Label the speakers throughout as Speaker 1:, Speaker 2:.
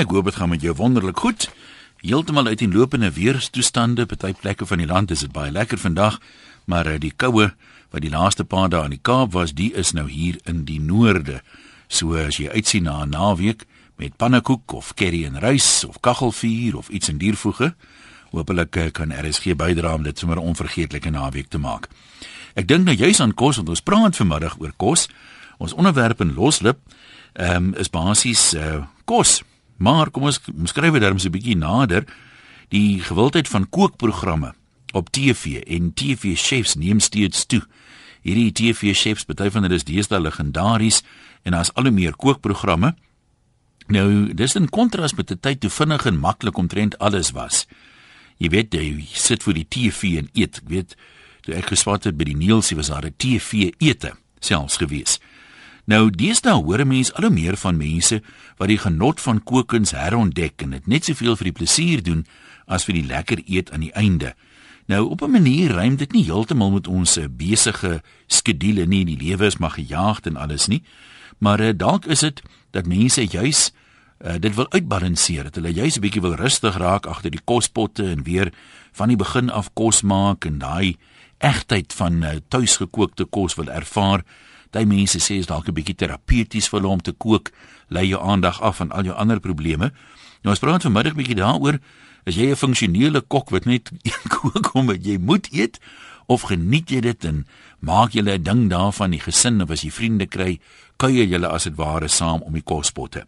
Speaker 1: Ek hoop dit gaan met jou wonderlik goed. Heeltemal uit die lopende weerstoestande, party plekke van die land is dit baie lekker vandag, maar eh, die koue wat die laaste paar dae in die Kaap was, die is nou hier in die noorde. So as jy uitsien na 'n naweek met pannekoek of curry en rys of kaggelvuur of iets in diervoege, hoopelik eh, kan RSG bydra om dit sommer 'n onvergeetlike naweek te maak. Ek dink nou juis aan kos want ons praat vanmiddag oor kos. Ons onderwerp in loslip ehm um, is basies uh, kos. Maar kom ons skryf dit darmse 'n bietjie nader. Die gewildheid van kookprogramme op TV en TV chefs neem steeds toe. Hierdie TV chefs, baie van hulle is deesdae legendaries en daar's al hoe meer kookprogramme. Nou, dis in kontras met 'n tyd toe vinnig en maklik omtrent alles was. Jy weet, jy sit voor die TV en eet. Ek weet, toe ek geswat het by die Nielsie was daar 'n TV ete selfs gewees. Nou deesdae hoor mense al hoe meer van mense wat die genot van kookkuns herontdek en dit net soveel vir die plesier doen as vir die lekker eet aan die einde. Nou op 'n manier rym dit nie heeltemal met ons eh, besige skedules nie, die lewe is maar gejaagd en alles nie. Maar uh, dalk is dit dat mense juis uh, dit wil uitbalanseer, dat hulle juis 'n bietjie wil rustig raak agter die kospotte en weer van die begin af kos maak en daai egtheid van uh, tuisgekookte kos wil ervaar. Daai mense sê is dalk 'n bietjie terapeuties vir hulle om te kook, lei jou aandag af van al jou ander probleme. Nou ons praat vanmiddag bietjie daaroor, as jy 'n funksionele kok wat net kook omdat jy moet eet of geniet jy dit en maak jy 'n ding daarvan die gesin of as jy vriende kry, kuier julle as dit ware saam om die kospotte.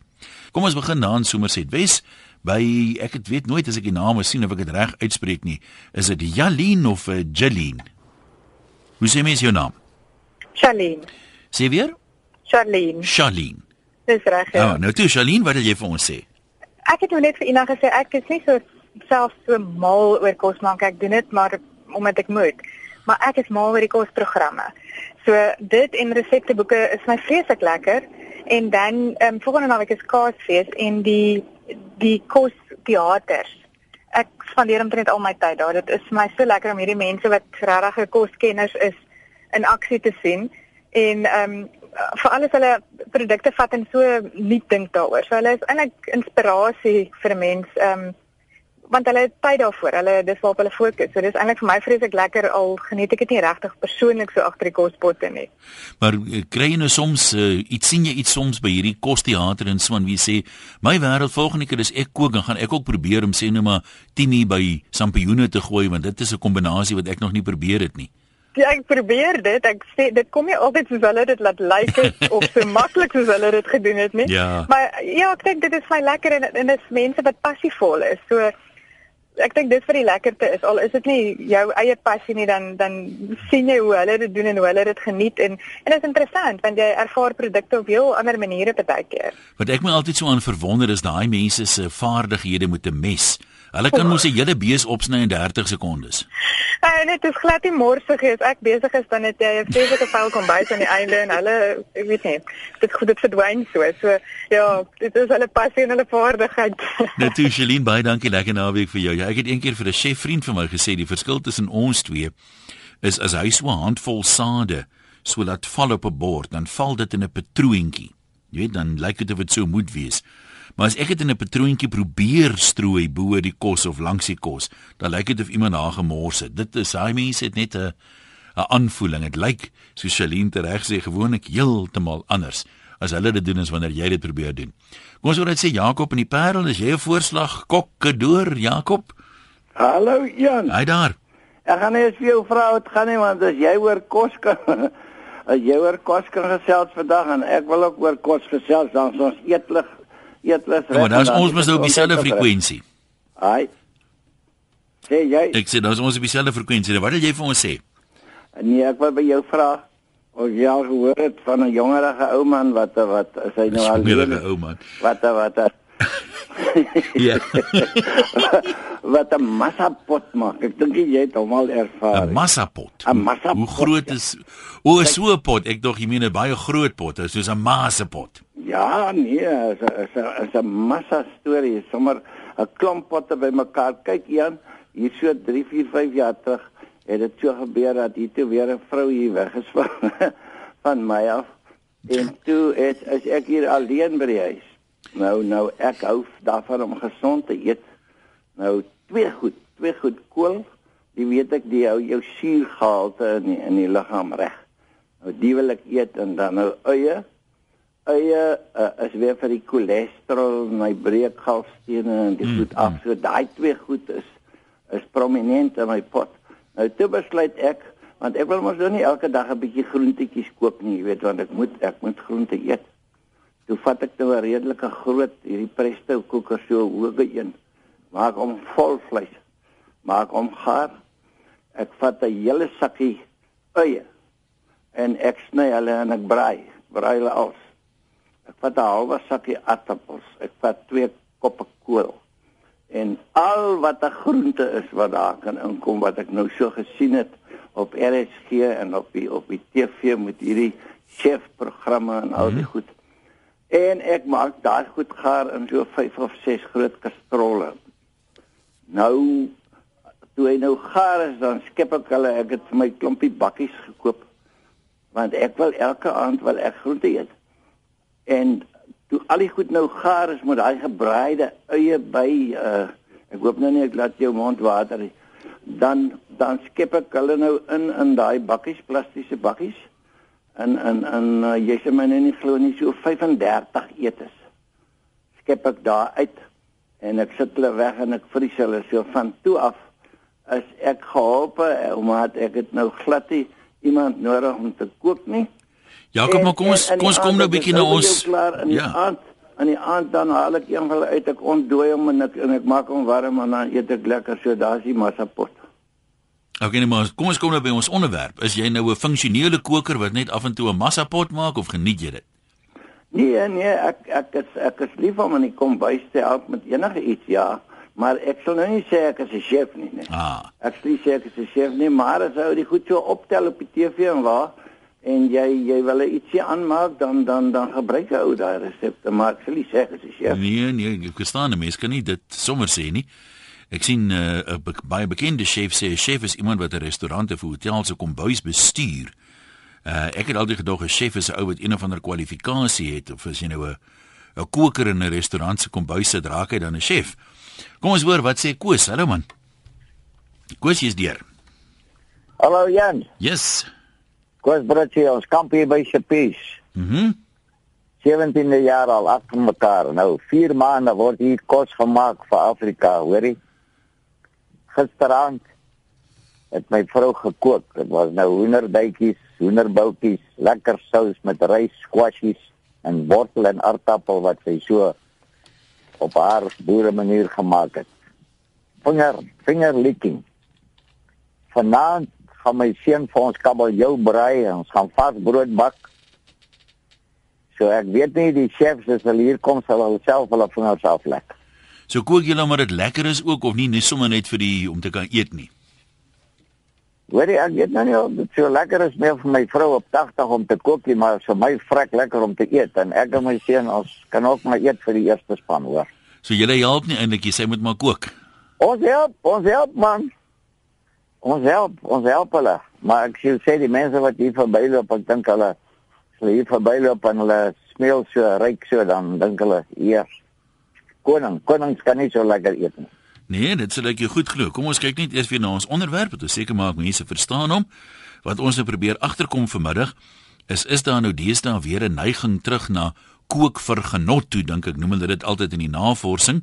Speaker 1: Kom ons begin dan Somerset Wes by ek het weet nooit as ek die name sien of ek dit reg uitspreek nie. Is dit Jaline of uh, Jeline? Hoe sê mens jou naam?
Speaker 2: Charlene.
Speaker 1: Sê weer?
Speaker 2: Charlene.
Speaker 1: Charlene.
Speaker 2: Dis reg.
Speaker 1: Ja, oh, nou toe Charlene, wat wil jy vir ons sê?
Speaker 2: Ek het nou net vir Ina gesê ek is nie so self so mal oor kos maak. Ek doen dit maar omdat ek moet. Maar ek is mal oor die kosprogramme. So dit en resepteboeke is my vreeslik lekker en dan ehm um, volgende naweek is Kaasfees en die die kosteaters. Ek spandeer omtrent al my tyd daar. Dit is vir my so lekker om hierdie mense wat regtig koskenners is in aksie te sien en ehm um, vir alles hulle produkte vat en so nuut dink daaroor. So hulle is eintlik inspirasie vir 'n mens ehm um, want hulle het tyd daarvoor. Hulle dis waarop hulle fokus. So dis eintlik vir my vreeslik lekker al geniet ek dit nie regtig persoonlik so agter die kospotte nie.
Speaker 1: Maar uh, kry jy nou soms uh, iets sien jy iets soms by hierdie kosteater en so van wie sê my wêreld volgende keer is ek kook en gaan ek ook probeer om sê nou maar timie by sampioene te gooi want dit is 'n kombinasie wat ek nog nie probeer het nie.
Speaker 2: Ja, ek probeer dit. Ek sê dit kom nie altyd soos hulle dit laat lyk like of so maklik soos hulle dit gedoen het nie.
Speaker 1: Ja.
Speaker 2: Maar ja, ek dink dit is vir lekker en en dit is mense wat passievol is. So ek dink dit vir die lekkerte is al is dit nie jou eie passie nie dan dan sien jy hoe hulle dit doen en hoe hulle dit geniet en en dit is interessant want jy ervaar produkte op heel ander maniere baie keer.
Speaker 1: Wat ek my altyd so aan verwonder is daai mense se vaardighede met 'n mes. Hulle kan mos 'n hele bees opsny in 30 sekondes.
Speaker 2: En dit is glad nie morsig as ek besig is dan het jy 'n feeslike vuil kom by aan die einde en hulle ek weet nie. Dit goed dit verdwyn so. So ja, dit is hulle passie en hulle vaardigheid.
Speaker 1: Net toe Celine baie dankie lekker naweek vir jou. Ja, ek het eendag vir 'n chef vriend van my gesê die verskil tussen ons twee is as hy so 'n handvol sade so laat val op 'n bord, dan val dit in 'n patroentjie. Jy weet dan lyk dit of dit so moet wees. Maar as ek dit in 'n patroontjie probeer strooi bo die kos of langs die kos, dan lyk dit of iemand daar gemors het. Dit is hy mense het net 'n 'n aanvoeling. Dit lyk so Celine reg sê gewoonlik heeltemal anders as hulle dit doen as wanneer jy dit probeer doen. Kom ons hoor net sê Jakob in die Parel, is jy 'n voorslag kokke deur Jakob?
Speaker 3: Hallo Jan.
Speaker 1: Hy daar.
Speaker 3: Ek gaan net vir jou vra wat gaan nie want as jy oor kos kan as jy oor kos kan gesels vandag en ek wil ook oor kos gesels dan ons eetlig eetlus
Speaker 1: reg. Maar dan is ons mos nou op dieselfde frekwensie.
Speaker 3: Haai. Sê jy?
Speaker 1: Ek sê dan is ons op dieselfde frekwensie. Wat wil jy vir ons sê?
Speaker 3: Nee, ek wil by jou vra of jy al gehoor het van 'n jongerige ou man wat wat is hy nou al 'n
Speaker 1: jongerige ou man?
Speaker 3: Wat wat
Speaker 1: Ja.
Speaker 3: wat 'n massapot maak. Ek dink jy het hom al ervaar.
Speaker 1: 'n Massapot.
Speaker 3: 'n Massapot.
Speaker 1: Hoe groot is O, so 'n pot. Ek dink jy meen 'n baie groot pot, soos 'n massapot.
Speaker 3: Ja, nee, is 'n is 'n massa storie, sommer 'n klomp potte bymekaar. Kyk Jan, hier so 3, 4, 5 jaar terug het dit so gebeur dat hier toe weer 'n vrou hier weggeswat van my af. En toe is, is ek hier alleen by die huis. Nou nou ek hou daarvan om gesond te eet. Nou twee goed, twee goed kool, die weet ek die hou jou suurgehalte in die, in die liggaam reg. Nou die wil ek eet en dan nou eie. Eie uh, is weer vir die cholesterol, my breekgalstene en die goed af. So daai twee goed is is prominent in my pot. Nou toe besluit ek want ek wil mos nou nie elke dag 'n bietjie groentetjies koop nie, jy weet want ek moet ek moet groente eet. Toe vat ek nou 'n redelike groot hierdie presto koeker so hoë een. Maak hom vol vleis. Maak hom gaar. Ek vat 'n hele sakkie eie en ek sny hulle en ek braai, braai hulle al. Ek vat 'n halwe sakkie aardappels. Ek vat twee koppe kool. En al wat 'n groente is wat daar kan inkom wat ek nou so gesien het op RSG en op die op die TV met hierdie chef programme en al die goed. En ek maak daai goed gaar in so 5 of 6 groot kastrolle. Nou toe hy nou gaar is, dan skep ek hulle. Ek het vir my klompie bakkies gekoop want ek wil elke aand wil ek groente eet. En toe al die goed nou gaar is met daai gebraaide eie by uh ek hoop nou nie ek laat jou mond water nie. Dan dan skep ek hulle nou in in daai bakkies, plastiese bakkies. En en en uh, jy sê my nou nie glo nie so 35 etes. Skep ek daar uit en ek sit hulle weg en ek vries hulle so van toe af is ek geholpe omdat ek het nou glad nie iemand nodig om te kook nie.
Speaker 1: Jakob, maar kom ons kom ons kom nou 'n bietjie na ons
Speaker 3: ja. Aand, aan die aand dan haal ek een van hulle uit, ek ontdooi hom en ek en ek maak hom warm en dan eet ek lekker so daar's die massapot.
Speaker 1: Okay, nee, maar kom ons kom nou by ons onderwerp. Is jy nou 'n funksionele koker wat net af en toe 'n massapot maak of geniet jy dit?
Speaker 3: Nee, nee, ek ek is ek is lief om in die kombuis te help met enige iets, ja. Maar ek sal nou nie sê ek is 'n chef nie, nee.
Speaker 1: Ah.
Speaker 3: Ek sê ek is 'n chef nie, maar as ou die goed so optel op die TV en waar en jy jy wil ietsie aanmaak dan dan dan gebruik jy ou daai resepte, maar ek sal nie sê ek is 'n chef.
Speaker 1: Nee, nee, ek verstaan nie, mens kan nie dit sommer sê nie. Ek sien 'n uh, be baie bekende chef sê 'n chef is iemand wat 'n restaurant of hotel se kombuis bestuur. Uh, ek het altyd gedog 'n chef is 'n ou wat een of ander kwalifikasie het of as jy nou 'n 'n koker in 'n restaurant se kombuis sit, raak hy dan 'n chef. Kom ons hoor wat sê Koos. Hallo man. Koos is deur.
Speaker 4: Hallo Jan.
Speaker 1: Yes.
Speaker 4: Koos Bratjie, ons kamp hier by Chapies.
Speaker 1: Mhm. Mm
Speaker 4: 17de jaar al agter mekaar. Nou 4 maande word hier kos gemaak vir Afrika, hoorie. Gisterand het my vrou gekook. Dit was nou hoenderbytjies, hoenderboutjies, lekker sous met rys, squashies en wortel en aardappel wat sy so op haar boere manier gemaak het. Vinger, vinger licking. Vanaand gaan my seun vir ons kabeljou braai en ons gaan vas brood bak. So ek weet nie die chefs as hulle hier kom sal hulle self hulle vingers aflek.
Speaker 1: So kook julle maar dit lekker is ook of nie net sommer net vir die om te kan eet nie.
Speaker 4: Weet jy ek weet nou nie of dit so lekker is meer vir my vrou op 80 om te kook nie, maar vir my vrek lekker om te eet en ek en my seun ons kan ook maar eet vir die eerste span hoor.
Speaker 1: So julle help nie eintlik, jy sê moet maar kook.
Speaker 4: Ons help, ons help man. Ons help, ons help hulle. Maar ek sê die mense wat hier verbyloop, ek dink hulle as hulle hier verbyloop en hulle smeel so ryk so dan dink hulle eers koning, konings kan nie so lekker eet nie.
Speaker 1: Nee, dit sal ek jou goed glo. Kom ons kyk net eers weer na ons onderwerp, dit seker maak mense verstaan hom. Wat ons nou probeer agterkom vanmiddag is is daar nou deesdae weer 'n neiging terug na kook vir genot toe dink ek noem hulle dit altyd in die navorsing.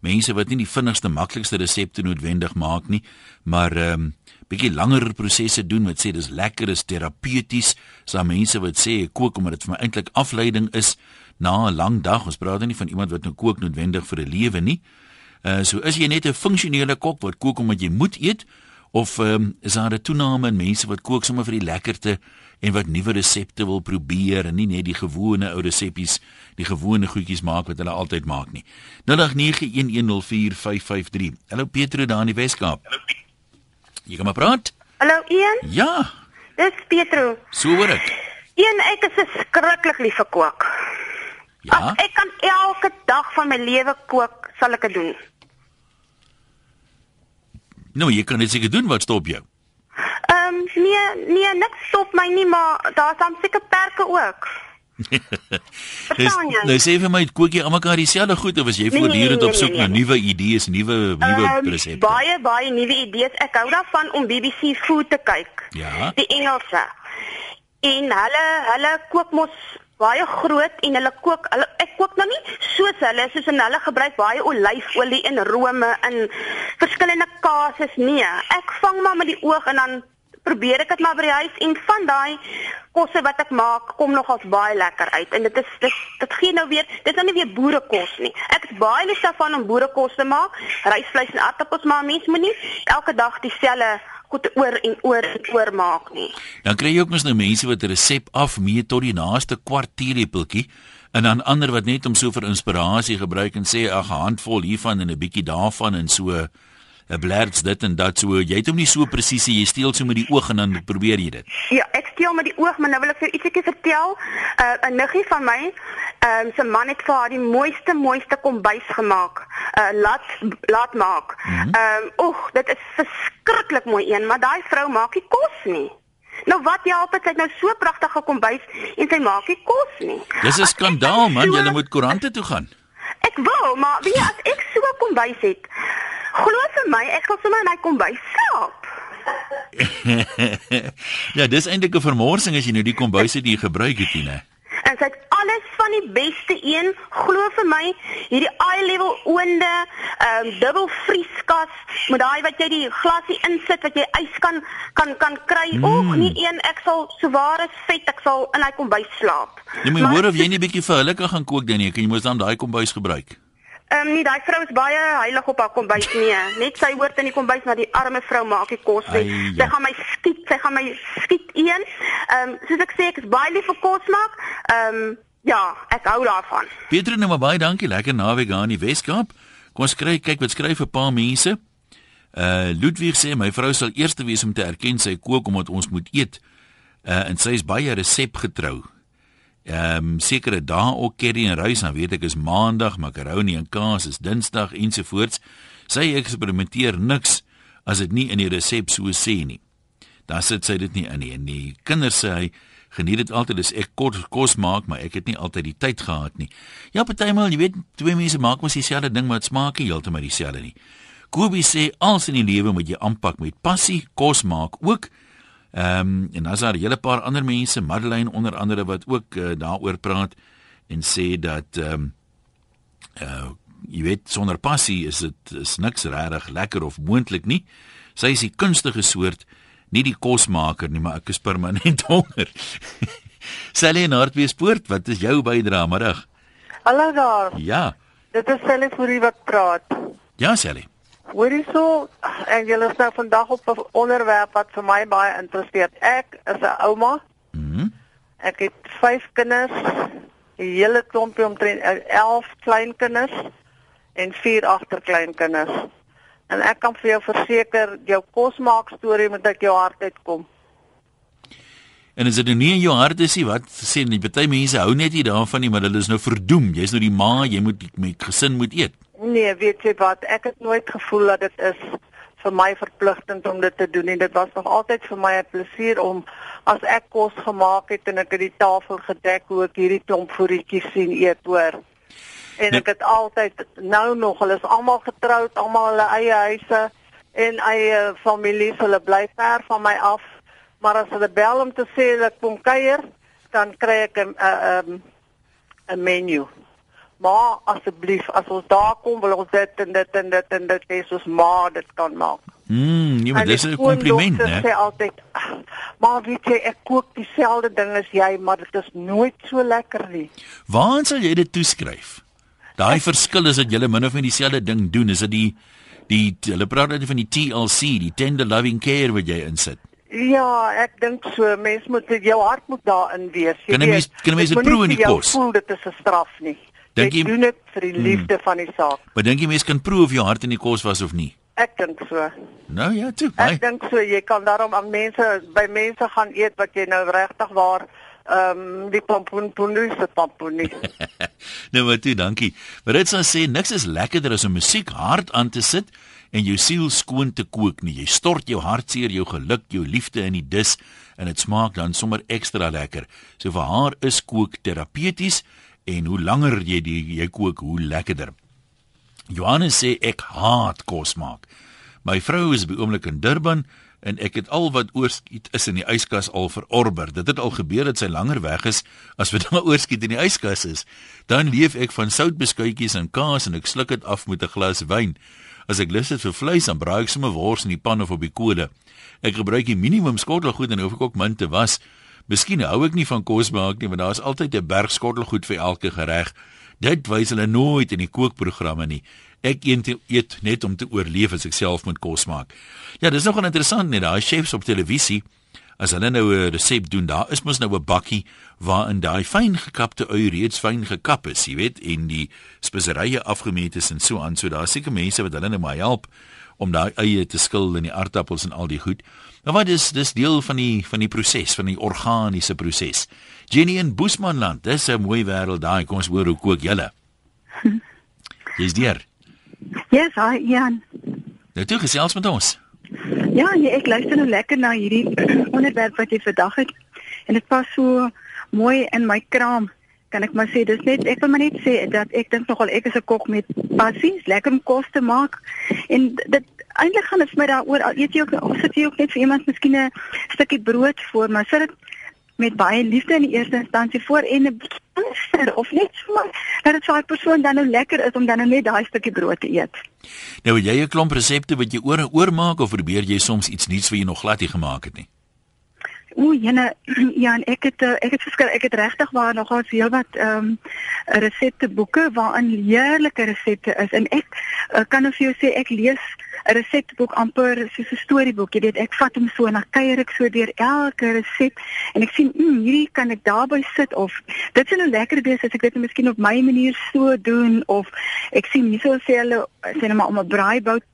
Speaker 1: Mense wat nie die vinnigste maklikste resepte noodwendig maak nie, maar ehm um, bietjie langer prosesse doen wat sê dis lekker is terapeuties. Daar mense wat sê kook omdat dit vir my eintlik afleiding is na 'n lang dag. Ons praat nie van iemand wat nou kook noodwendig vir 'n lewe nie. Uh so is jy net 'n funksionele kok wat kook omdat jy moet eet of ehm um, is daar 'n toename in mense wat kook sommer vir die lekkerte en wat nuwe resepte wil probeer en nie net die gewone ou reseppies, die gewone goedjies maak wat hulle altyd maak nie. 0891104553. Hallo Pietro daar in die Weskaap. Hallo. Jy kom maar praat?
Speaker 5: Hallo Ian.
Speaker 1: Ja.
Speaker 5: Dis Pietro.
Speaker 1: So hoor ek.
Speaker 5: Ian, ek is verskriklik lief vir kook.
Speaker 1: Ja.
Speaker 5: As ek kan elke dag van my lewe kook, sal ek dit doen.
Speaker 1: Nou, jy kan dit seker doen wat stop jou.
Speaker 5: Ehm um, nee, nee, niks stop my nie, maar daar is dan seker perke ook. Jy?
Speaker 1: nou sê vir my, kook jy almekaar dieselfde goed of is jy
Speaker 5: Nee,
Speaker 1: voortdurend
Speaker 5: nee,
Speaker 1: op soek
Speaker 5: nee,
Speaker 1: na
Speaker 5: nee.
Speaker 1: nuwe idees, nuwe nuwe
Speaker 5: Ehm,
Speaker 1: resepte?
Speaker 5: Baie baie nuwe idees. Ek hou daarvan om BBC Food te kyk.
Speaker 1: Ja.
Speaker 5: Die Engelse. En hulle hulle kook mos baie groot en hulle kook hulle ek kook nou nie soos hulle soos en hulle gebruik baie olyfolie en rome in verskillende kaases nee. Ek vang maar met die oog en dan probeer ek dit maar by die huis en van daai kosse wat ek maak kom nogals baie lekker uit. En dit is dit dit gee nou weer dit is nou nie weer boerekos nie. Ek is baie lief daarvan om boerekos te maak. Rysvleis en aardappels maar mens moet nie elke dag dieselfde goed oor en oor en oor maak nie.
Speaker 1: Dan kry jy ook mos nou mense wat 'n resep afmeet tot die naaste kwart teelepeltjie en dan ander wat net om so vir inspirasie gebruik en sê ag 'n handvol hiervan en 'n bietjie daarvan en so 'n blerds dit en dat so jy het hom nie so presies jy steel so met die oog en dan probeer jy dit.
Speaker 5: Ja, ek steel met die oog, maar nou wil ek vir ietsiekie vertel. Uh, 'n niggie van my, ehm um, se man het vir haar die mooiste mooiste kombuis gemaak. Uh laat laat maak. Ehm mm um, oeg, dit is verskriklik mooi een, maar daai vrou maak nie kos nie. Nou wat jy sy het nou so pragtige kombuis en sy maak nie kos nie.
Speaker 1: Dis 'n skandaal man,
Speaker 5: so-
Speaker 1: jy moet koerante toe gaan.
Speaker 5: Ek wou, maar weet jy as ek so 'n kombuis het, glo vir my, ek sal sommer in daai kombuis slaap.
Speaker 1: ja, dis eintlik 'n vermorsing as jy nou die kombuis het jy gebruik het né?
Speaker 5: En sy het alles van die beste een, glo vir my, hierdie eye level oonde, ehm um, dubbel vrieskas, met daai wat jy die glasie insit wat jy ys kan kan kan kry. Mm. Oeg, nie een, ek sal so ware vet, ek sal in hy kombuis slaap.
Speaker 1: Jy moet hoor of jy nie bietjie vir hulle kan gaan kook dan nie, kan jy mos dan daai kombuis gebruik.
Speaker 5: Ehm um, nee, daai vrou is baie heilig op haar kombuis nee. Net sy hoort in die kombuis maar die arme vrou maak die kos.
Speaker 1: Ai, ja.
Speaker 5: sy gaan my skiet, sy gaan my skiet een. Ehm um, soos ek sê ek is baie lief vir kos maak. Ehm um, ja, ek hou daarvan.
Speaker 1: Pieter, nou maar baie dankie, lekker naweek daar in die Weskaap. Kom ons kry kyk wat skryf 'n paar mense. Uh Ludwig sê my vrou sal eerste wees om te erken sy kook omdat ons moet eet. Uh en sy is baie resepgetrou. Ehm um, sekere dae ook curry en rys, dan weet ek is maandag, makaroni en kaas is dinsdag ensovoorts. Sy eksperimenteer niks as dit nie in die resep so sê nie. Dan sit sy dit nie in nie. En die kinders sê hy geniet dit altyd as ek kos, kos maak, maar ek het nie altyd die tyd gehad nie. Ja, partymal, jy weet, twee mense maak mos dieselfde ding, maar dit smaak nie heeltemal dieselfde nie. Kobie sê alles in die lewe moet jy aanpak met passie, kos maak ook. Ehm um, en daar's daar 'n hele paar ander mense, Madeleine onder andere wat ook uh, daaroor praat en sê dat ehm um, uh jy weet sonder passie is dit is niks regtig lekker of moontlik nie. Sy is die kunstige soort, nie die kosmaker nie, maar ek is permanent honger. Sally en Hartbeespoort, wat is jou bydrae middag?
Speaker 6: Hallo daar.
Speaker 1: Ja.
Speaker 6: Dit is Sally Fourie wat praat.
Speaker 1: Ja, Sally.
Speaker 6: Hoorie so, en julle is nou vandag op 'n onderwerp wat vir my baie interesseer. Ek is 'n ouma.
Speaker 1: Mhm.
Speaker 6: Ek het 5 kinders, 'n hele klompie omtrent eh, 11 kleinkinders en 4 agterkleinkinders. En ek kan vir jou verseker, jou kosmaak storie moet uit jou hart uitkom.
Speaker 1: En as dit nou nie in jou hart is nie, wat sê nie? Party mense hou net nie daarvan nie, maar hulle is nou verdoem. Jy's nou die ma, jy moet met gesin moet eet.
Speaker 6: Nee, weet jy wat? Ek het nooit gevoel dat dit is vir my verpligtend om dit te doen nie. Dit was nog altyd vir my 'n plesier om as ek kos gemaak het en ek het die tafel gedek hoe ek hierdie klomp voetjies sien eet hoor. En ek het altyd nou nog, hulle is almal getroud, almal hulle eie huise en eie families, hulle bly ver van my af. Maar as hulle bel om te sê hulle kom kuier, dan kry ek 'n 'n 'n menu. Maar asseblief, as ons daar kom, wil ons dit en dit en dit en dit hê soos ma dit kan maak.
Speaker 1: Mm, nee, maar dis 'n kompliment, né?
Speaker 6: sê altyd, "Ag, maar weet jy, ek kook dieselfde ding as jy, maar dit is nooit so lekker nie.
Speaker 1: Waaraan sal jy dit toeskryf? Daai verskil is dat jy min of meer dieselfde ding doen, is dit die die hulle praat net van die TLC, die tender loving care wat jy insit.
Speaker 6: Ja, ek dink so, mens moet jou hart moet daarin wees. jy
Speaker 1: Kan 'n mens- kan 'n mens proe in die kos?
Speaker 6: Voel dit is 'n straf nie.
Speaker 1: Dink
Speaker 6: jy doen dit vir die liefde van die saak.
Speaker 1: Maar dink jy mense kan proe of jou hart in die kos was of nie?
Speaker 6: Ek dink so.
Speaker 1: Nou ja, toe.
Speaker 6: Ek dink so jy kan daarom aan mense by mense gaan eet wat jy nou regtig waar ehm um, die pompoen pompoen se pompoen nie.
Speaker 1: nou maar toe, dankie. Maar dit sal sê niks is lekkerder as om musiek hard aan te sit en jou siel skoon te kook nie. Jy stort jou hartseer, jou geluk, jou liefde in die dis en dit smaak dan sommer ekstra lekker. So vir haar is kook terapeuties en hoe langer jy die jy kook, hoe lekkerder. Johannes sê ek haat kos maak. My vrou is by oomblik in Durban en ek het al wat oorskiet is in die yskas al verorber. Dit het al gebeur dat sy langer weg is as wat daar oorskiet in die yskas is. Dan leef ek van soutbeskuitjies en kaas en ek sluk dit af met 'n glas wyn. As ek lus het vir vleis, dan braai ek sommer wors in die pan of op die kolle. Ek gebruik die minimum skottelgoed en hoef ek ook min te was. Miskien hou ek nie van kos maak nie, want daar is altyd 'n berg skottelgoed vir elke gereg. Dit wys hulle nooit in die kookprogramme nie. Ek eet, eet net om te oorleef as ek self moet kos maak. Ja, dis nogal interessant net daai chefs op televisie as hulle nou 'n resep doen, daar is mos nou 'n bakkie waarin daai fyn gekapte ui reeds fyn gekap is, jy weet, en die speserye afgemeet is en so aan. So daar seker mense wat hulle nou maar help om daai eie te skil en die aardappels en al die goed. Maar wat is dis deel van die van die proses, van die organiese proses. Jenny in Boesmanland, dis 'n mooi wêreld daai. Kom ons hoor hoe kook julle. Jy's deur.
Speaker 7: Yes, hi Jan.
Speaker 1: Nou toe gesels met ons.
Speaker 7: Ja, nee, ek luister nou lekker na hierdie onderwerp wat jy vandag het en dit pas so mooi in my kraam. Kan ek maar sê dis net ek wil maar net sê dat ek dink nogal ek is 'n kok met passie, lekker om kos te maak. En dit eintlik gaan dit vir my daaroor eet jy ook of sit jy ook net vir iemand miskien 'n stukkie brood voor, maar sit dit met baie liefde in die eerste instansie voor en 'n bietjie of net so maar dat dit vir daai persoon dan nou lekker is om dan nou net daai stukkie brood te eet.
Speaker 1: Nou het jy 'n klomp resepte wat jy oor en oor maak of probeer jy soms iets nuuts wat jy nog glad nie gemaak het nie?
Speaker 7: O, jene ja, en ek het eh, ek het verskil ek het regtig waar nogal veel wat ehm um, resepteboeke waarin heerlike resepte is en ek uh, kan of jou sê ek lees 'n resepteboek amper soos 'n storieboek. Jy weet, ek vat hom so en dan kuier ek so deur elke resep en ek sien, mm, hierdie kan ek daarby sit of dit sou nou lekker wees as ek dit miskien op my manier so doen of ek sien hierso sê hulle sê net maar om 'n braaibout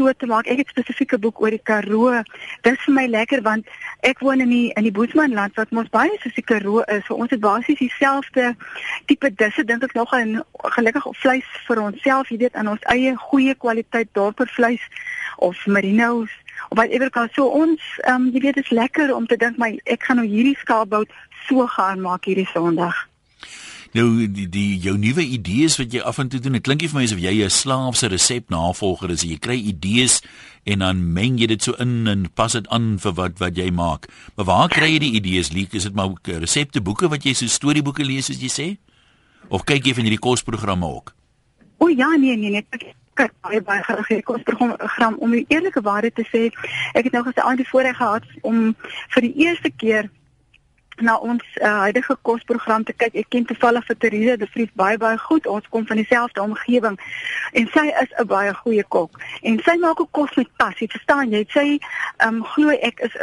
Speaker 7: so te maak. Ek het spesifieke boek oor die Karoo. Dit is vir my lekker want ek woon in die in die Boesmanland wat mos baie soos die Karoo is. So ons het basies dieselfde tipe disse dink ek nog en gelukkig op vleis vir onsself, jy weet, aan ons eie goeie kwaliteit dorpervleis of merinos of whatever kan so ons ehm um, jy weet dit is lekker om te dink my ek gaan nou hierdie skaapbout so gaan maak hierdie Sondag.
Speaker 1: Nou die, die jou nuwe idees wat jy af en toe doen, dit klink nie vir my asof jy 'n slaafse resep navolger is. Jy kry idees en dan meng jy dit so in en pas dit aan vir wat wat jy maak. Maar waar kry jy die idees? Liek, is dit maar resepteboeke wat jy so storieboeke lees soos jy sê? Of kyk jy van hierdie kosprogramme ook?
Speaker 7: O ja, nee nee nee, ek kyk baie baie graag hierdie kosprogram om die eerlike waarheid te sê. Ek het nou gesê aan die voorreg gehad om vir die eerste keer na ons uh, huidige kosprogram te kyk. Ek ken toevallig vir Teresa de Vries baie baie goed. Ons kom van dieselfde omgewing en sy is 'n baie goeie kok. En sy maak ook kos met passie. Verstaan jy? Sy ehm um, glo ek is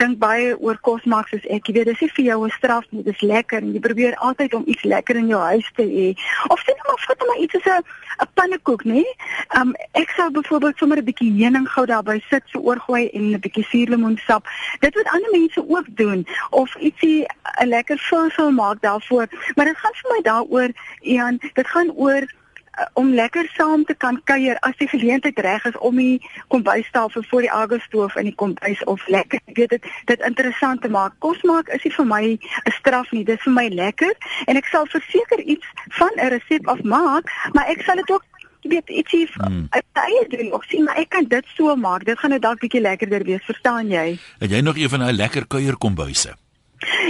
Speaker 7: dink baie oor kos maak soos ek. Jy weet, dis nie vir jou 'n straf nie. Dis lekker en jy probeer altyd om iets lekker in jou huis te hê. Of sien maar vat maar iets so 'n 'n pannekoek, nê? Um, ek sou byvoorbeeld sommer 'n bietjie heuninggou daarby sit, so oorgooi en 'n bietjie suurlemoensap. Dit wat ander mense ook doen of ietsie 'n lekker vulsel maak daarvoor. Maar dit gaan vir my daaroor, Ian, dit gaan oor uh, om lekker saam te kan kuier as die geleentheid reg is om die kombuistafel voor die agastoof in die kombuis of lekker ek weet dit dit interessant te maak. Kos maak is nie vir my 'n straf nie, dit is vir my lekker en ek sal verseker iets van 'n resep afmaak, maar ek sal dit ook weet ietsie hmm. eie doen of sien maar ek kan dit so maak. Dit gaan nou dalk bietjie lekkerder wees, verstaan jy?
Speaker 1: Het jy nog een van daai lekker kuierkombuise?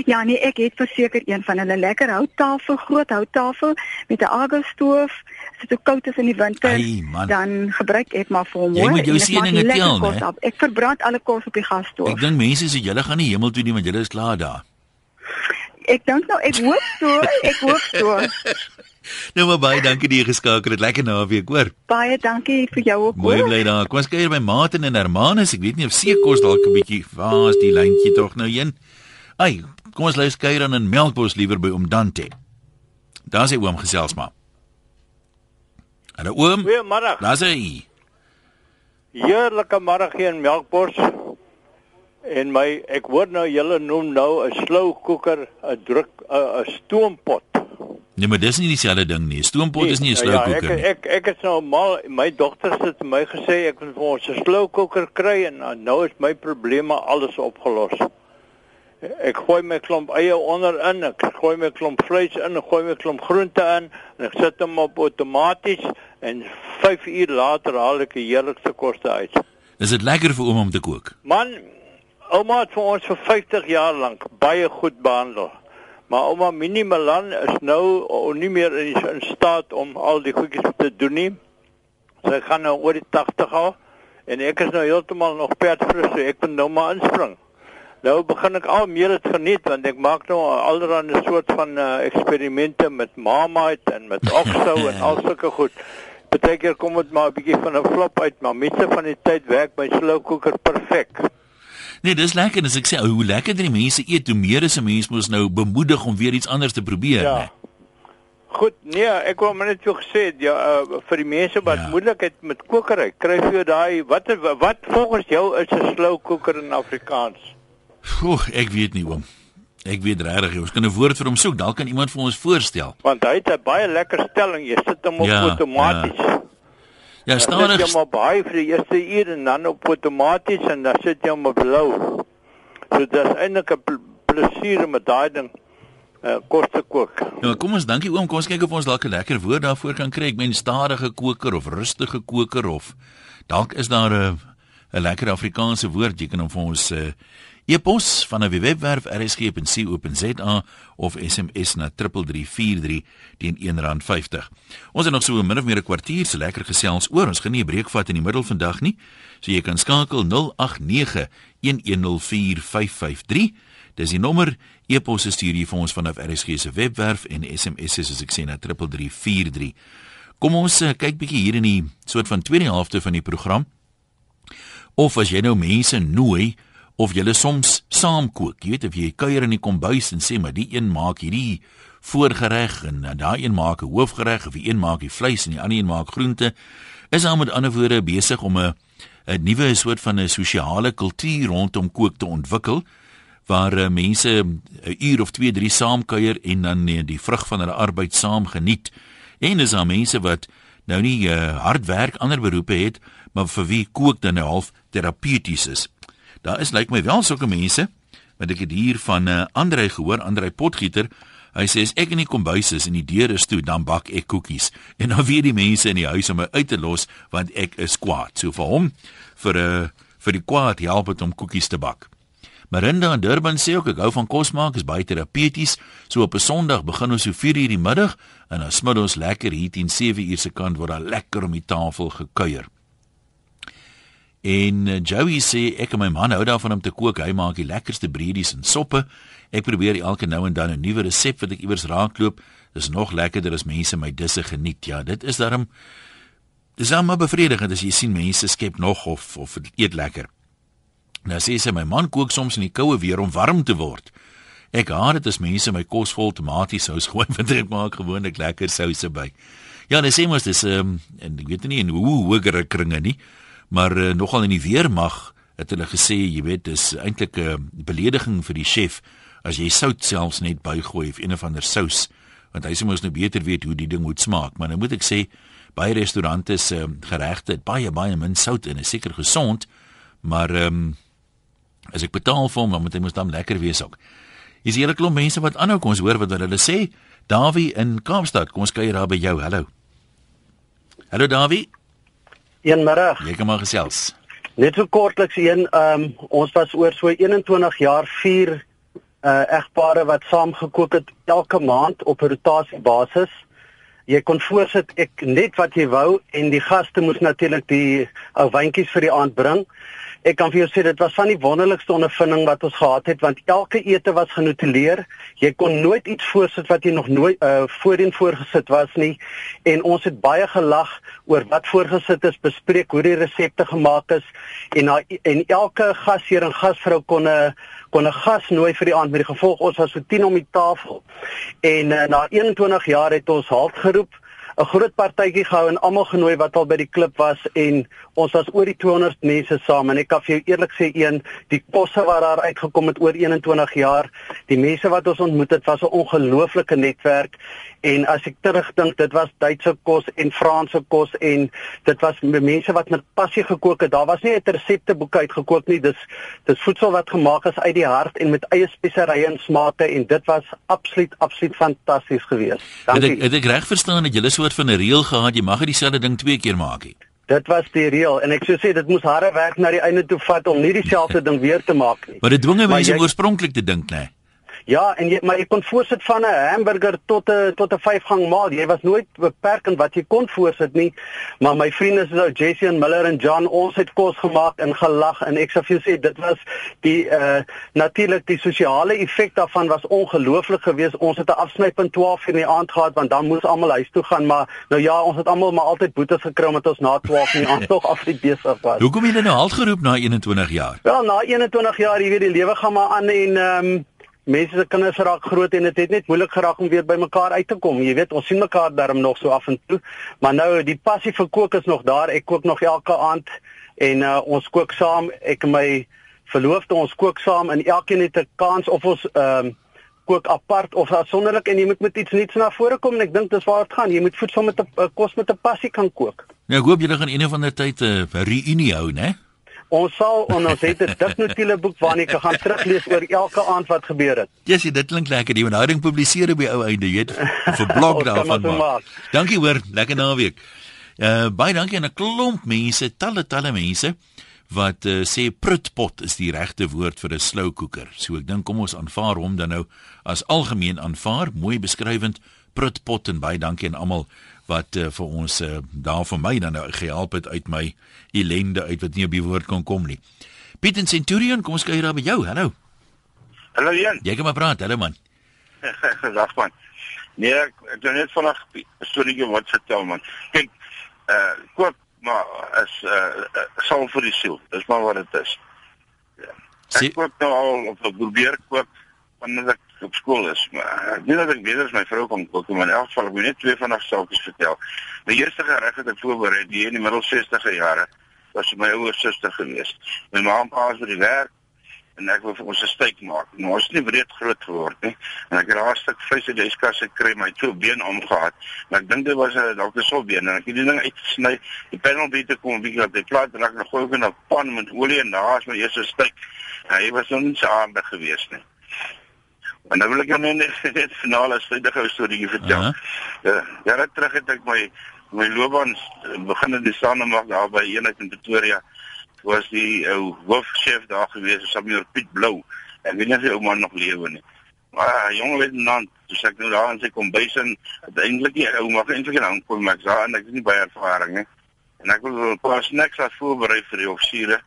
Speaker 7: Ja, nee, ek het verseker een van hulle lekker houttafel, groot houttafel met 'n agastoof. As dit koud is in die winter, Ay, dan gebruik ek maar vir hom.
Speaker 1: Jy moet jou sieninge tel, né?
Speaker 7: Ek verbrand alle kos op die gasstoof.
Speaker 1: Ek dink mense sê julle gaan nie hemel toe nie want julle is klaar daar.
Speaker 7: Ek dink nou ek hoop so, ek hoop so.
Speaker 1: Nou maar baie dankie dat jy geskakel het. Lekker naweek, hoor.
Speaker 7: Baie dankie vir jou ook.
Speaker 1: Mooi bly daar. Kom ons kuier by Mate en Hermanus. Ek weet nie of seekos dalk 'n bietjie waar is die lyntjie tog nou heen. Ai, kom ons luister kuier aan in Melkbos liewer by oom Dante. Daar sê oom gesels maar. Hallo oom.
Speaker 8: Goeiemôre.
Speaker 1: Hy.
Speaker 8: Heerlike môre hier in Melkbos. En my ek hoor nou julle noem nou 'n slow cooker, 'n druk 'n stoompot.
Speaker 1: Nee, maar dis nie dieselfde ding nie. Stoompot is nie 'n sloukoker
Speaker 8: ja,
Speaker 1: nie.
Speaker 8: ek, ek ek het nou mal my dogter het vir my gesê ek moet vir ons 'n sloukoker kry en nou- nou is my probleme alles opgelos. Ek gooi my klomp eie onderin, ek gooi my klomp vleis in, ek gooi my klomp groente in en ek sit hom op outomaties en 5 uur later haal ek die heerlikste koste uit.
Speaker 1: Is dit lekker vir oom om te kook?
Speaker 8: Man, ouma het vir ons vir 50 jaar lank baie goed behandel. Maar ouma Minnie Malan is nou o- nie meer in, in staat om al die goedjies te doen nie. Sy gaan nou oor die 80 al en ek is nou heeltemal nog perdfris, so ek moet nou maar inspring. Nou begin ek al meer dit geniet want ek maak nou allerlei soort van uh, eksperimente met Marmite en met Oxo en al sulke goed. Partykeer kom dit maar 'n bietjie van 'n flop uit, maar meeste van die tyd werk my slowcooker perfek.
Speaker 1: Nee, dis lekker as ek sê hoe lekkerder die mense eet, hoe meer is 'n mens mos nou bemoedig om weer iets anders te probeer,
Speaker 8: Ja.
Speaker 1: né?
Speaker 8: Goed, nee, ek wou maar net so gesê ja, uh, vir die mense wat
Speaker 1: Ja.
Speaker 8: moeilikheid met kokery, kry vir jou daai wat wat volgens jou is 'n slowcooker in Afrikaans?
Speaker 1: Oeg, ek weet nie oom. Ek weet regtig, ons kan 'n woord vir hom soek. Dalk kan iemand vir ons voorstel.
Speaker 8: Want hy het 'n baie lekker stelling. Jy sit hom op
Speaker 1: Ja,
Speaker 8: outomaties.
Speaker 1: Ja,
Speaker 8: sit
Speaker 1: stadig.
Speaker 8: jy hom op high vir die eerste uur en dan op outomaties en dan sit jy hom op low. So dit is eintlik 'n pl plesier om met daai ding uh, kos te kook.
Speaker 1: Nou, kom ons dankie oom. Kom ons kyk of ons dalk 'n lekker woord daarvoor kan kry. Ek meen stadige koker of rustige koker of dalk is daar 'n 'n lekker Afrikaanse woord. Jy kan hom vir ons uh, e-pos van 'n webwerf rsg.co.za of SMS na 3343 teen R1.50. Ons het nog so 'n min of meer 'n kwartier se lekker gesels oor. Ons gaan nie 'n breek vat in die middel vandag nie. So jy kan skakel 0891104553. Dis die nommer e-pos stuur jy vir ons vanaf RSG se webwerf en SMS is soos ek sê na 3343. Kom ons uh, kyk bietjie hier in die soort van tweede helfte van die program. Of as jy nou mense nooi of julle soms saam kook. Jy weet of jy kuier in die kombuis en sê maar die een maak hierdie voorgereg en daai een maak 'n hoofgereg of die een maak die vleis en die ander een maak groente. Is daar met ander woorde besig om 'n 'n nuwe soort van 'n sosiale kultuur rondom kook te ontwikkel waar uh, mense 'n uur of 2, 3 saam kuier en dan uh, die vrug van hulle arbeid saam geniet. En is daar mense wat nou nie uh, hard werk, ander beroepe het, maar vir wie kook dan nou half terapeuties is. Daar is lyk like my wel sulke mense wat ek het hier van 'n uh, Andrei gehoor, Andrei Potgieter. Hy sê as ek in die kombuis is en die deur is toe, dan bak ek koekies. En dan weet die mense in die huis om my uit te los want ek is kwaad. So vir hom vir 'n uh, vir die kwaad help dit om koekies te bak. Marinda in Durban sê ook ek hou van kos maak, is baie terapeuties. So op 'n Sondag begin ons so 4:00 die middag en dan smid ons lekker hier teen 7:00 se kant word daar lekker om die tafel gekuier. En uh, Joey sê ek en my man hou daarvan om te kook. Hy maak die lekkerste breedies en soppe. Ek probeer elke nou en dan 'n nuwe resep wat ek iewers raakloop. Dis nog lekkerder as mense my disse geniet. Ja, dit is daarom dis almal bevredigend as jy sien mense skep nog of of eet lekker. Nou sê sy my man kook soms in die koue weer om warm te word. Ek haat dit as mense my kos vol tomatiesous gooi want ek maak gewoonlik lekker souse by. Ja, hulle sê mos dis ehm um, en ek weet nie in hoe hoër kringe nie, maar uh, nogal in die weermag het hulle gesê, jy weet, dis eintlik 'n uh, belediging vir die chef as jy sout selfs net bygooi of een of ander sous, want hy sê mos nou beter weet hoe die ding moet smaak, maar nou moet ek sê baie restaurante se uh, geregte het baie baie min sout in, is seker gesond, maar ehm um, as ek betaal vir hom, dan moet hy mos dan lekker wees ook. Is hier 'n klomp mense wat aanhou kom ons hoor wat hulle sê. Davie in Kaapstad, kom ons kuier daar by jou. Hallo. Hallo Davie.
Speaker 9: Goeiemiddag.
Speaker 1: Jy kan maar gesels.
Speaker 9: Net so kortliks een, ehm um, ons was oor so 21 jaar vier uh egpare wat saam gekook het elke maand op 'n rotasiebasis. Jy kon voorsit ek net wat jy wou en die gaste moes natuurlik die ou wyntjies vir die aand bring. Ek kan vir jou sê dit was van die wonderlikste ondervinding wat ons gehad het want elke ete was genotuleer. Jy kon nooit iets voorsit wat jy nog nooit uh voorheen voorgesit was nie en ons het baie gelag oor wat voorgesit is, bespreek hoe die resepte gemaak is en na, en elke gasheer en gasvrou kon 'n kon 'n gas nooi vir die aand met die gevolg ons was so 10 om die tafel. En uh, na 21 jaar het ons halt geroep 'n groot partytjie gehou en almal genooi wat al by die klip was en ons was oor die 200 mense saam en ek kan vir jou eerlik sê een die kosse wat daar uitgekom het oor 21 jaar die mense wat ons ontmoet het was 'n ongelooflike netwerk en as ek terugdink dit was Duitse kos en Franse kos en dit was mense wat met passie gekook het. Daar was nie 'n resepteboek uitgekook nie. Dis dis voedsel wat gemaak is uit die hart en met eie speserye en smake en dit was absoluut absoluut fantasties geweest.
Speaker 1: Dankie het ek, het ek reg verstaan dat jy 'n soort van 'n reël gehad jy mag nie dieselfde ding twee keer maak nie
Speaker 9: Dit was die reël en ek sou sê dit moes harde werk na die einde toe vat om nie dieselfde ding weer te maak nie.
Speaker 1: Maar dit dwinge mense om oorspronklik te dink, né? Nee.
Speaker 9: Ja, en jy maar jy kon voorsit van 'n hamburger tot 'n tot 'n vyfgang maal. Jy was nooit beperk in wat jy kon voorsit nie. Maar my vriende soos Jesse en Miller en John, ons het kos gemaak en gelag en ek sê vir jou sê dit was die uh natuurlik die sosiale effek daarvan was ongelooflik geweest. Ons het 'n afsnypunt 12 in die aand gehad want dan moes almal huis toe gaan, maar nou ja, ons het almal maar altyd boetes gekry omdat ons na 12 in die aand tog afsluit besig was.
Speaker 1: Hoekom het jy nou halt geroep na 21 jaar?
Speaker 9: Wel, na 21 jaar, jy weet die lewe gaan maar aan en ehm um, mense se kinders raak groot en dit het net moeilik geraak om weer by mekaar uit te kom. Jy weet, ons sien mekaar darm nog so af en toe, maar nou die passie vir kook is nog daar. Ek kook nog elke aand en uh, ons kook saam. Ek en my verloofde ons kook saam en elkeen het 'n kans of ons ehm um, kook apart of afsonderlik en jy moet met iets nuuts na vore kom en ek dink dis waar dit gaan. Jy moet voedsel met 'n kos met 'n passie kan kook.
Speaker 1: Ja, ek hoop julle gaan een of ander tyd 'n uh, reunie hou, né?
Speaker 9: Ons sal ons het 'n dik notiele boek waarin ek gaan teruglees oor elke aand wat gebeur het.
Speaker 1: Jessie, dit klink lekker. Die onderhouding publiseer op die ou einde, jy weet, vir blog daarvan maak. Dankie hoor, lekker naweek. Uh baie dankie aan 'n klomp mense, talle talle mense wat uh, sê prutpot is die regte woord vir 'n slow cooker. So ek dink kom ons aanvaar hom dan nou as algemeen aanvaar, mooi beskrywend prutpot en baie dankie aan almal wat uh, vir ons uh, daar vir my dan nou gehelp het uit my ellende uit wat nie op die woord kon kom nie. Piet en Centurion, kom ons kyk daar by jou. Hallo.
Speaker 10: Hallo Jan.
Speaker 1: Jy kom maar praat, hallo man.
Speaker 10: Dag man. Nee, ek het net vanaand 'n storieetjie wat vertel man. Kyk, uh koop maar is uh sal vir die siel. Dis maar wat dit is. Ja. Ek koop nou al op probeer koop wanneer ek op skool is, maar nie dat ek weet as my vrou kom kook, maar in elk geval moet net twee van haar saakies vertel. My eerste gereg het ek voorberei die in die middel 60e jare was my ouer suster gewees. My ma en pa was by die werk en ek wou vir ons 'n steak maak. Nou ons het nie breed groot geword nie. En ek het daar 'n stuk vleis uit die yskas gekry, my twee been omgehad. Maar ek dink dit was 'n dalk 'n sopbeen en ek het die ding uitgesny. Die penalty kom 'n bietjie op die plaas en ek het gooi in 'n pan met olie en daar is my eerste steak. Hy was nog nie so aardig geweest nie. En nou wil ek jou net net finale strydige storie vertel. Uh -huh. Ja, jare terug het ek my my loopbaan begin in die Sannemark daar by eenheid in Pretoria. Was die ou hoofchef daar gewees, Samuel Piet Blou. Ek weet nie of hy ou man nog lewe nie. Maar jong luitenant, dis ek nou daar en sy kom bys en uiteindelik die ou mag eintlik nie aankom maar sê en ek het nie baie ervaring nie. En ek wil 'n paar snacks af voorberei vir die offisiere.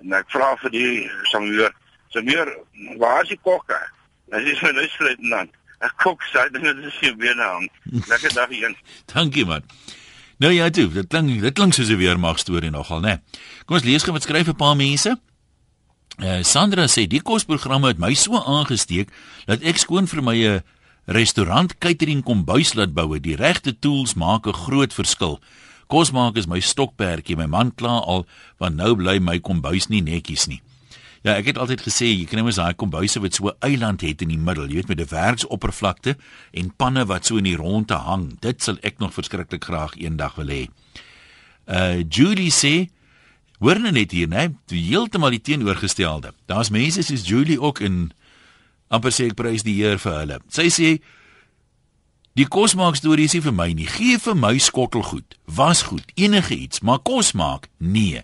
Speaker 10: En ek vra vir die Samuel, Samuel, waar is die kokke? Dit is my luitenant. Ek kook sy ding dit is hier weer nou. Lekker dag hier.
Speaker 1: Dankie man. Nou ja, toe, dit klink dit klink soos 'n weermag storie nogal, né? Kom ons lees gou wat skryf 'n paar mense. Eh uh, Sandra sê die kosprogramme het my so aangesteek dat ek skoon vir my 'n restaurant catering kombuis laat bou. Die regte tools maak 'n groot verskil. Kos maak is my stokperdjie. My man kla al want nou bly my kombuis nie netjies nie. Ja, ek het altyd gesê jy net mos daai kombuise wat so 'n eiland het in die middel, jy weet met 'n werksoppervlakte en panne wat so in die ronde hang. Dit sal ek nog verskriklik graag eendag wil hê. Uh Julie sê hoor nou net hier, né? Heeltemal die teenoorgestelde. Daar's mense soos Julie ook in amper sê ek prys die Here vir hulle. Sy sê Die kos maak storie is nie vir my nie. Gee vir my skottelgoed, was goed, enige iets, maar kos maak nee.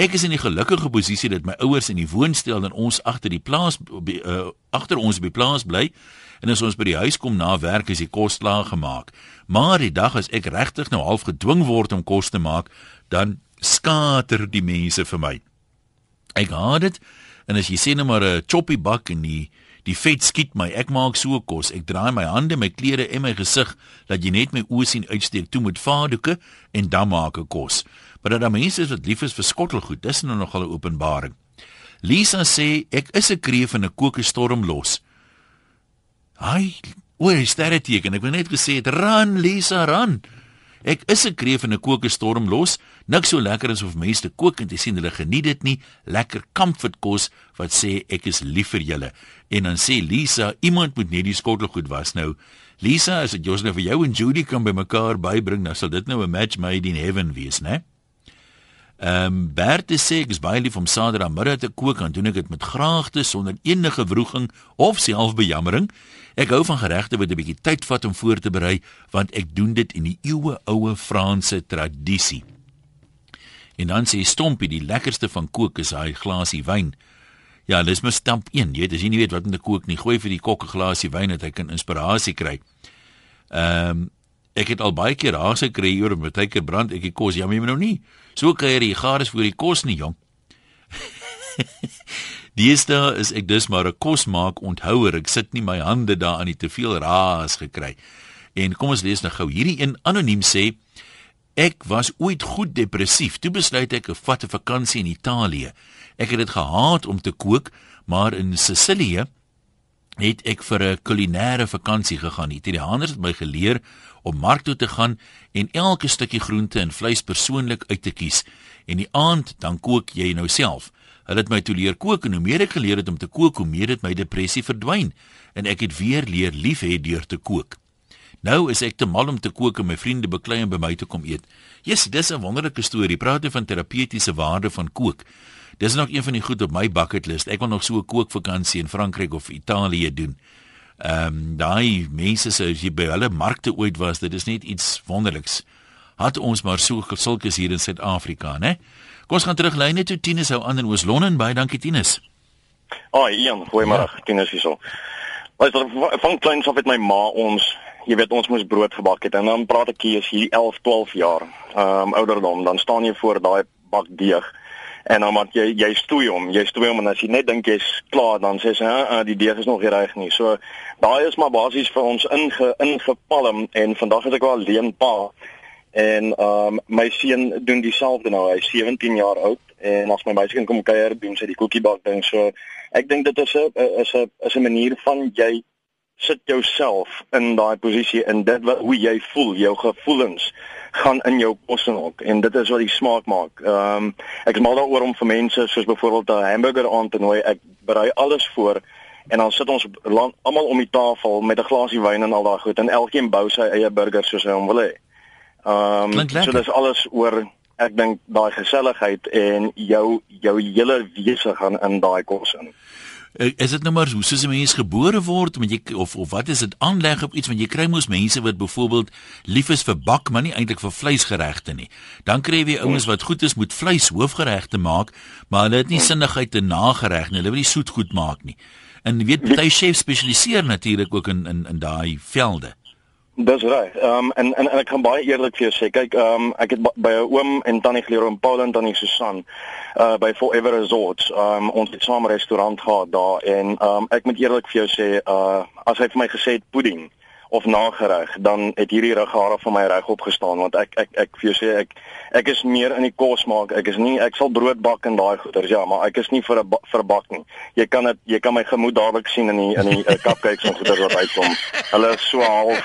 Speaker 1: Ek is in die gelukkige posisie dat my ouers in die woonstel en ons agter die plaas uh, agter ons by plaas bly en as ons by die huis kom na werk is die kos klaar gemaak. Maar die dag as ek regtig nou half gedwing word om kos te maak, dan skater die mense vir my. Ek haat dit en as jy sien nou maar 'n choppy bak en die die vet skiet my. Ek maak so kos. Ek draai my hande, my klere en my gesig dat jy net my oë sien uitsteek toe met vaardoeke en dan maak ek kos maar dat daar mense is wat lief is vir skottelgoed, dis nou nogal 'n openbaring. Lisa sê ek is 'n kreef in 'n kokestorm los. Ai, oor is dit teken. Ek wou net gesê het, "Run Lisa, run." Ek is 'n kreef in 'n kokestorm los. Niks so lekker as of mense te kook en te sien hulle geniet dit nie. Lekker comfort kos wat sê ek is lief vir julle. En dan sê Lisa, iemand moet net die skottelgoed was nou. Lisa, as dit jous nou vir jou en Judy kan bymekaar bybring, dan sal dit nou 'n match made in heaven wees, né? Ehm um, Bert sê ek is baie lief om Saterdagmiddag te kook en doen ek dit met graagte sonder enige wroging of selfbejammering. Ek hou van geregte wat 'n bietjie tyd vat om voor te berei, want ek doen dit in die eeue oue Franse tradisie. En dan sê Stompie, die lekkerste van kook is hy glasie wyn. Ja, dis my stamp 1. Jy weet, as jy nie weet wat om te kook nie, gooi vir die kok 'n glasie wyn dat hy kan inspirasie kry. Ehm um, ek het al baie keer raas gekry oor baie keer brand ek die kos, ja, maar nou nie. So kuier jy gaar is vir die kos nie, jong. Deesdae is ek dus maar 'n kosmaak onthouer. Ek sit nie my hande daaraan nie te veel raas gekry. En kom ons lees nou gou. Hierdie een anoniem sê ek was ooit goed depressief. Toe besluit ek 'n vat 'n vakansie in Italië. Ek het dit gehaat om te kook, maar in Sicilië het ek vir 'n kulinaire vakansie gegaan. Italianers het my geleer om mark toe te gaan en elke stukkie groente en vleis persoonlik uit te kies. En die aand dan kook jy nou self. Hulle het my toe leer kook en hoe meer ek geleer het om te kook, hoe meer het my depressie verdwyn en ek het weer leer lief hê deur te kook. Nou is ek te mal om te kook en my vriende beklei om by my te kom eet. Jesus, dis 'n wonderlike storie. Praat jy van terapeutiese waarde van kook? Dis nog een van die goed op my bucket list. Ek wil nog so 'n kookvakansie in Frankryk of Italië doen. Ehm um, daai mense sê as jy by hulle markte ooit was, dit is net iets wonderliks. Het ons maar so sulkes hier in Suid-Afrika, né? Kom ons gaan terug lyne toe Tinus hou aan in Oos-London. Baie dankie Tinus.
Speaker 11: Ag, Ian, goeiemôre. Ja. Tinus hierso. Luister, van kleins af het my ma ons, jy weet, ons moes brood gebak het en dan praat ek hier is hier 11, 12 jaar. Ehm um, ouderdom, dan staan jy voor daai bak deeg en dan wat jy jy stoei hom, jy stoei hom en as jy net dink jy's klaar dan sê sy, "Ag, die deeg is nog nie reg nie." So daai is maar basies vir ons inge ingepalm en vandag is ek wel alleen pa. En ehm um, my seun doen dieselfde nou. Hy's 17 jaar oud en as my meisie kom kuier doen sy die koekiebak ding. So ek dink dit is 'n is 'n is 'n manier van jy sit jouself in daai posisie en dit wat hoe jy voel, jou gevoelens gaan in jou kos en ook en dit is wat die smaak maak. Ehm um, ek is mal daaroor om vir mense soos byvoorbeeld 'n hamburger aan te nooi. Ek berei alles voor en dan sit ons almal om die tafel met 'n glasie wyn en al daai goed en elkeen bou sy eie burger soos hy hom wil hê. Ehm um, so dis alles oor ek dink daai geselligheid en jou jou hele wese gaan in daai kos in.
Speaker 1: Eh, is dit nou maar hoe soos 'n mens gebore word met jy of of wat is dit aanleg op iets want jy kry mos mense wat byvoorbeeld lief is vir bak maar nie eintlik vir vleisgeregte nie. Dan kry jy ouens wat goed is met vleis hoofgeregte maak, maar hulle het nie sinnigheid te nagereg nie. Hulle wil nie soet goed maak nie. En jy weet baie chefs spesialiseer natuurlik ook in in in daai velde.
Speaker 11: Dis reg. Ehm um, en, en ek kan baie eerlik vir jou sê, kyk, ehm um, ek het by 'n oom en tannie geleer om Paul en tannie Susan uh by Forever Resorts. Ehm um, ons het saam 'n restaurant gehad daar en ehm um, ek moet eerlik vir jou sê, uh as hy vir my gesê het pudding, of nagereg, dan het hierdie rughare van my reg opgestaan want ek ek ek vir jou sê ek ek is meer in die kos maak. Ek is nie ek sal brood bak en daai goeders ja, maar ek is nie vir 'n vir bak nie. Jy kan dit jy kan my gemoed dadelik sien in die in die uh, cupcakes en goeders wat uitkom. Hulle is so half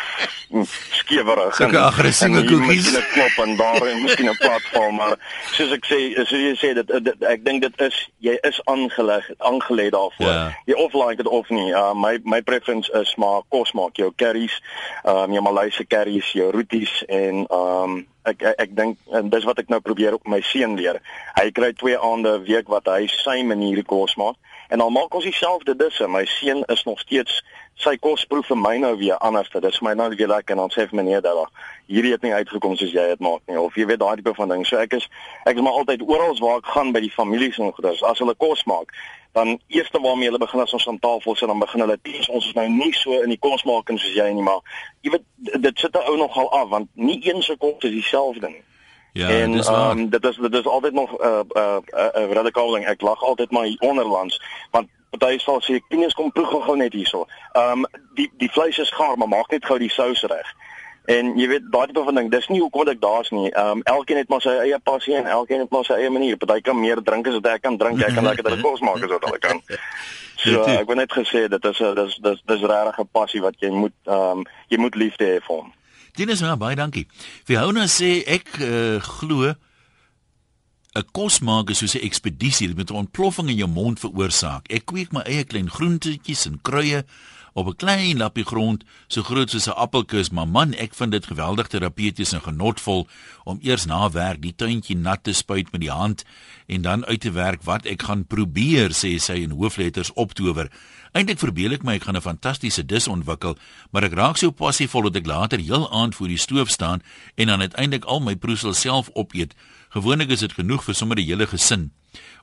Speaker 11: mm, skewerig
Speaker 1: en aggressiewe koekies.
Speaker 11: Hulle klop en daar en miskien 'n platform, maar soos ek sê, soos jy sê dit, dit ek dink dit is jy is aangeleg aangelê daarvoor. Yeah. Ja. Jy of like dit of nie. Uh, my my preference is maar kos maak jou curries ehm um, jou Maleise curries, jou roeties en ehm um, ek ek, ek dink en dis wat ek nou probeer op my seun leer. Hy kry twee aande 'n week wat hy sy manier kos maak en dan maak ons dieselfde disse. My seun is nog steeds sy kosproef vir my nou weer anders. Dit is my nou weer lekker en dan sê vir meneer dat hierdie het nie uitgekom soos jy dit maak nie of jy weet daai tipe van ding. So ek is ek is maar altyd oral waar ek gaan by die families en goeders as hulle kos maak dan eerste waarmee hulle begin as ons aan tafel sit dan begin hulle tees ons is nou nie so in die kosmaking soos jy nie maar jy weet dit sit 'n ou nogal af want nie een sekond is dieselfde nie
Speaker 1: Ja, en dis um,
Speaker 11: dit is dit is altyd nog 'n uh, 'n uh, uh, uh, radikaal ding. Ek lag altyd maar onderlands want party sal sê kinders kom proe gou net hierso. Ehm um, die die vleis is gaar, maar maak net gou die sous reg. En jy weet daai tipe van ding, dis nie hoekom ek daar's nie. Ehm um, elkeen het maar sy eie passie en elkeen het maar sy eie manier. Party kan meer drink as wat ek kan drink. Ek kan lekker dit kos maak as wat hulle kan. So ek wil net gesê dit is 'n dis dis dis regtig 'n passie wat jy moet ehm um, jy moet liefde hê vir hom.
Speaker 1: Dennis, maar baie dankie. Fiona sê ek uh, glo 'n kos maak is soos 'n ekspedisie met 'n ontploffing in jou mond veroorsaak. Ek kweek my eie klein groentetjies en kruie op 'n klein lappie grond so groot soos 'n appelkus, maar man, ek vind dit geweldig terapeuties en genotvol om eers na werk die tuintjie nat te spuit met die hand en dan uit te werk wat ek gaan probeer, sê sy in hoofletters optower. Eintlik verbeel ek my ek gaan 'n fantastiese dis ontwikkel, maar ek raak so passievol dat ek later heel aand voor die stoof staan en dan uiteindelik al my proesel self opeet. Gewoonlik is dit genoeg vir sommer die hele gesin.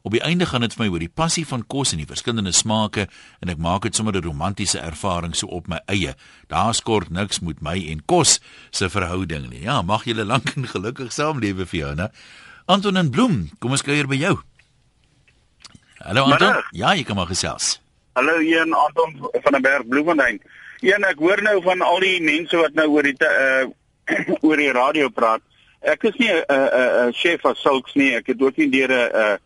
Speaker 1: Op die einde gaan dit vir my oor die passie van kos en die verskillende smake en ek maak dit sommer 'n romantiese ervaring so op my eie. Daar skort niks met my en kos se verhouding nie. Ja, mag julle lank en gelukkig saamlewe vir jou, né? Anton en Bloem, kom ons kuier by jou. Hallo Anton. Middag. Ja, jy kom maar gesels.
Speaker 12: Hallo een Anton van der Berg Bloemfontein. Een ek hoor nou van al die mense wat nou oor die uh oor die radio praat. Ek is nie 'n uh, 'n uh, uh, chef as sulks nie. Ek het ook nie deur 'n uh,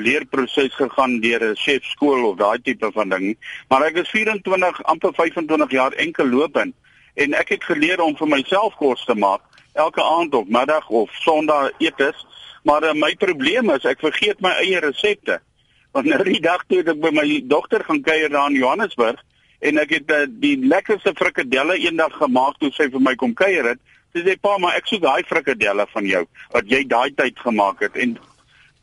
Speaker 12: leerproses gegaan deur 'n chef skool of daai tipe van ding nie. Maar ek is 24 amper 25 jaar enkel lopend en ek het geleer om vir myself kos te maak elke aand of middag of sonderdag etes. Maar uh, my probleem is ek vergeet my eie resepte. Want nou die dag toe ek by my dogter gaan kuier daar in Johannesburg en ek het uh, die lekkerste frikadelle eendag gemaak toe sy vir my kom kuier het. Sy sê pa, maar ek soek daai frikadelle van jou wat jy daai tyd gemaak het en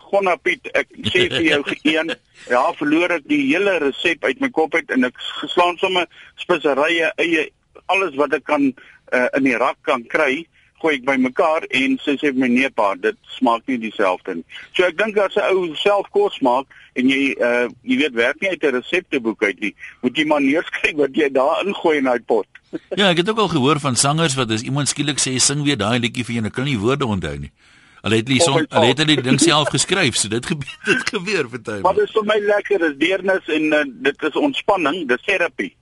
Speaker 12: Gonna Piet, ek sê vir jou geen ja, verloor ek die hele resep uit my kop uit en ek geslaan sommer speserye, eie alles wat ek kan uh, in die rak kan kry gooi ek bymekaar en sy sê my nee pa, dit smaak nie dieselfde nie. So ek dink as 'n ou self kos maak en jy uh jy weet werk nie uit 'n resepteboek uit nie, moet jy maar neerskryf wat jy daar ingooi in daai pot.
Speaker 1: ja, ek het ook al gehoor van sangers wat as iemand skielik sê sing weer daai liedjie vir jou, dan kan jy woorde onthou nie. Hulle het nie son, hulle het dit ding self geskryf, so dit gebeur dit gebeur party.
Speaker 12: Wat is vir my lekker is deernis en uh, dit is ontspanning, dis terapie.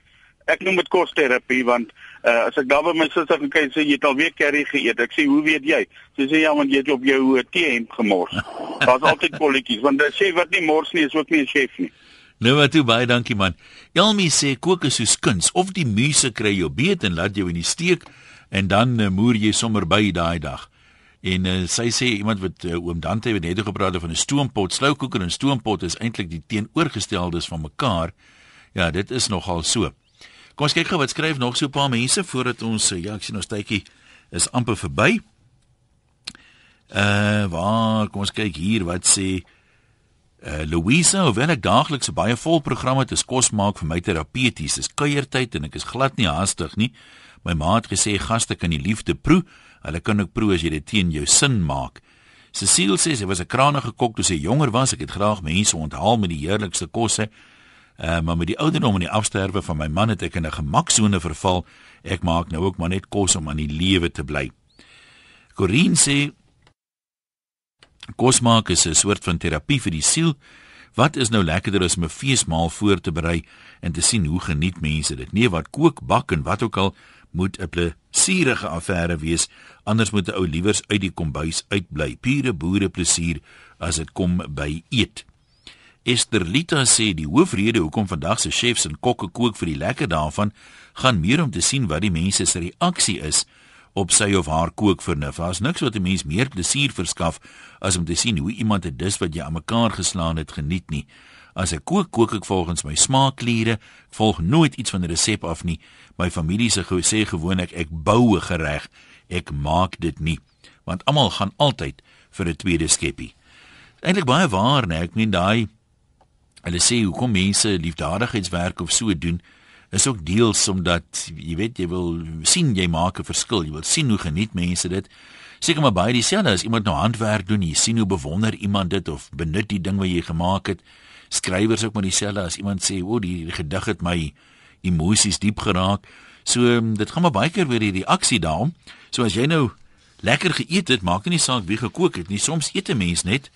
Speaker 12: Ek noem dit kosterapie want uh, as ek daar by my suster gaan kyk sê jy het al weer curry geëet. Ek sê hoe weet jy? Sy sê ja want jy het op jou uh, tee hemp gemors. Daar's altyd kolletjies want 'n chef wat nie mors nie is ook nie 'n chef nie.
Speaker 1: Nou maar toe baie dankie man. Elmi sê kook is soos kuns of die muse kry jou beet en laat jou in die steek en dan uh, moer jy sommer by daai dag. En uh, sy sê iemand wat uh, oom Dante het net gepraat van 'n stoompot, sloukoeker en stoompot is eintlik die teenoorgesteldes van mekaar. Ja, dit is nogal so. Kom ons kyk gou wat skryf nog so 'n paar mense voordat ons eh, ja, ek sien ons tydjie is amper verby. Uh waar kom ons kyk hier wat sê uh Louisa, hoewel ek daagliks baie vol program het, is kos maak vir my terapeuties. Dis kuiertyd en ek is glad nie haastig nie. My ma het gesê gaste kan die liefde proe. Hulle kan ook proe as jy dit teen jou sin maak. Cecile sê sy was 'n krangige kok toe sy jonger was. Ek het graag mense onthaal met die heerlikste kosse. Uh, maar met die ouderdom en die afsterwe van my man het ek in 'n gemaksone verval. Ek maak nou ook maar net kos om aan die lewe te bly. Corinne sê kos maak is 'n soort van terapie vir die siel. Wat is nou lekkerder as om 'n feesmaal voor te berei en te sien hoe geniet mense dit? Nee, wat kook, bak en wat ook al moet 'n plesierige affære wees, anders moet 'n ou liewers uit die kombuis uitbly. Pure boere plesier as dit kom by eet. Esther Lita sê die hoofrede hoekom vandag se chefs en kokke kook vir die lekker daarvan gaan meer om te sien wat die mense se reaksie is op sy of haar kookvernuf. Daar's niks wat 'n mens meer plesier verskaf as om te sien hoe iemand 'n dis wat jy aan mekaar geslaan het geniet nie. As ek kook, kook ek volgens my smaakkliere, volg nooit iets van 'n resep af nie. My familie se sê gewoonlik ek bou 'n gereg, ek maak dit nie, want almal gaan altyd vir 'n tweede skeppie. Eintlik baie waar, nee, ek meen daai Hulle sê hoekom mense liefdadigheidswerk of so doen is ook deels omdat jy weet jy wil sien jy maak 'n verskil. Jy wil sien hoe geniet mense dit. Seker maar baie dieselfde as iemand nou handwerk doen, jy sien hoe bewonder iemand dit of benut die ding wat jy gemaak het. Skrywers ook maar dieselfde as iemand sê, "O, die gedig het my emosies diep geraak." So dit gaan maar baie keer weer hierdie aksie daarom. So as jy nou lekker geëet het, maak nie saak wie gekook het nie. Soms eet 'n mens net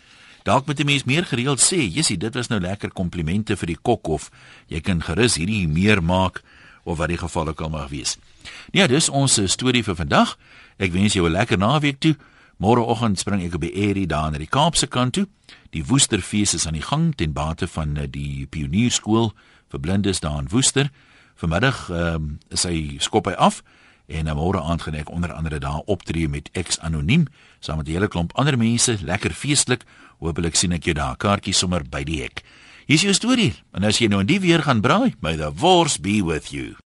Speaker 1: Dalk moet 'n mens meer gereeld sê, "Jessie, dit was nou lekker komplimente vir die kok of jy kan gerus hierdie meer maak of wat die geval ook al mag wees." Ja, dis ons eh, storie vir vandag. Ek wens jou 'n lekker naweek toe. Môreoggend spring ek op die Airy daar na die Kaapse kant toe. Die Woesterfees is aan die gang ten bate van eh, die Pionierskool vir blindes daar in Woester. Vanmiddag ehm um, is hy skop hy af en nou môre aand gaan ek onder andere daar optree met X anoniem saam met 'n hele klomp ander mense, lekker feestelik. Hoopelik sien ek jou daar. Kaartjies sommer by die hek. Hier's jou storie. En as jy nou in die weer gaan braai, may the force be with you.